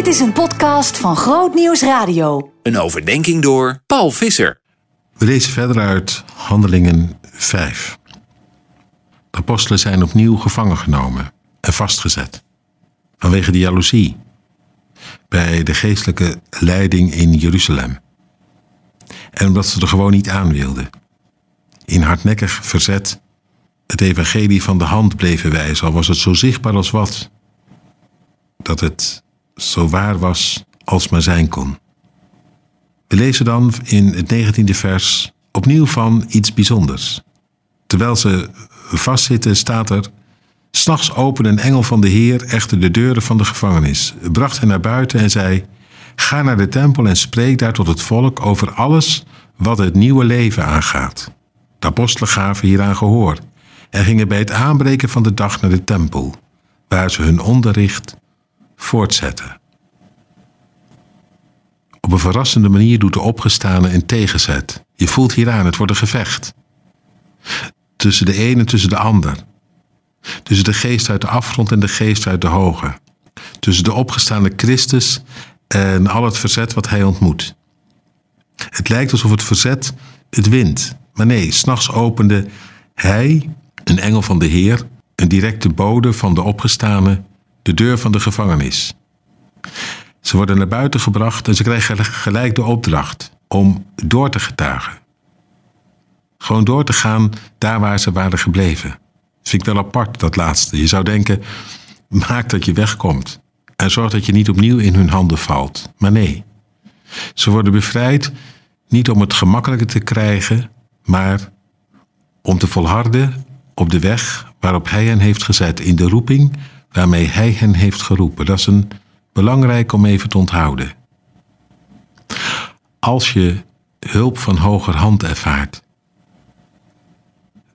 Dit is een podcast van Groot Nieuws Radio. Een overdenking door Paul Visser. We lezen verder uit Handelingen 5. De apostelen zijn opnieuw gevangen genomen en vastgezet. Vanwege de jaloezie bij de geestelijke leiding in Jeruzalem. En omdat ze er gewoon niet aan wilden. In hardnekkig verzet het evangelie van de hand bleven wijzen, al was het zo zichtbaar als wat. Dat het zo waar was als maar zijn kon. We lezen dan in het negentiende vers opnieuw van iets bijzonders. Terwijl ze vastzitten, staat er. S'nachts opende een engel van de Heer echter de deuren van de gevangenis, bracht hen naar buiten en zei: Ga naar de tempel en spreek daar tot het volk over alles wat het nieuwe leven aangaat. De apostelen gaven hieraan gehoor en gingen bij het aanbreken van de dag naar de tempel, waar ze hun onderricht voortzetten. Op een verrassende manier doet de opgestane een tegenzet. Je voelt hieraan, het wordt een gevecht. Tussen de ene en tussen de ander. Tussen de geest uit de afgrond en de geest uit de hoge. Tussen de opgestaande Christus en al het verzet wat hij ontmoet. Het lijkt alsof het verzet het wint. Maar nee, s'nachts opende hij, een engel van de Heer, een directe bode van de opgestane, de deur van de gevangenis. Ze worden naar buiten gebracht en ze krijgen gelijk de opdracht om door te getuigen. Gewoon door te gaan daar waar ze waren gebleven. Vind ik wel apart, dat laatste. Je zou denken, maak dat je wegkomt. En zorg dat je niet opnieuw in hun handen valt. Maar nee. Ze worden bevrijd niet om het gemakkelijker te krijgen, maar om te volharden op de weg waarop hij hen heeft gezet, in de roeping waarmee hij hen heeft geroepen. Dat is een belangrijk om even te onthouden. Als je hulp van hoger hand ervaart,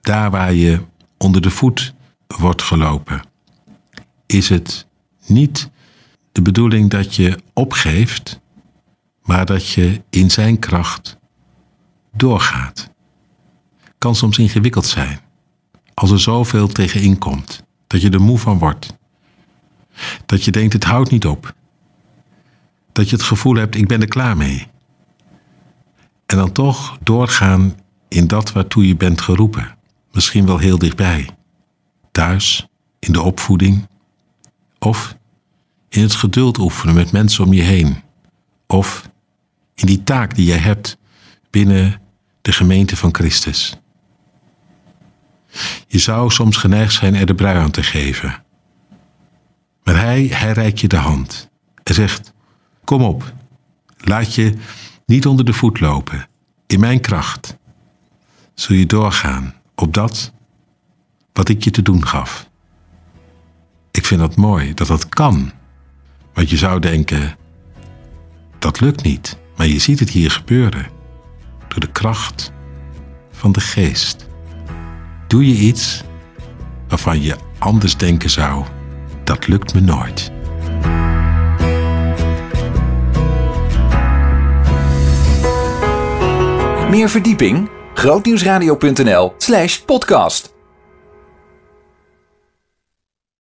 daar waar je onder de voet wordt gelopen, is het niet de bedoeling dat je opgeeft, maar dat je in zijn kracht doorgaat. Kan soms ingewikkeld zijn, als er zoveel tegenin komt, dat je er moe van wordt. Dat je denkt, het houdt niet op. Dat je het gevoel hebt, ik ben er klaar mee. En dan toch doorgaan in dat waartoe je bent geroepen. Misschien wel heel dichtbij. Thuis, in de opvoeding. Of in het geduld oefenen met mensen om je heen. Of in die taak die jij hebt binnen de gemeente van Christus. Je zou soms geneigd zijn er de brui aan te geven. Maar hij, hij reikt je de hand en zegt: Kom op, laat je niet onder de voet lopen. In mijn kracht zul je doorgaan op dat wat ik je te doen gaf. Ik vind dat mooi dat dat kan. Want je zou denken: dat lukt niet. Maar je ziet het hier gebeuren. Door de kracht van de geest. Doe je iets waarvan je anders denken zou lukt me nooit. Meer verdieping? grootnieuwsradio.nl slash podcast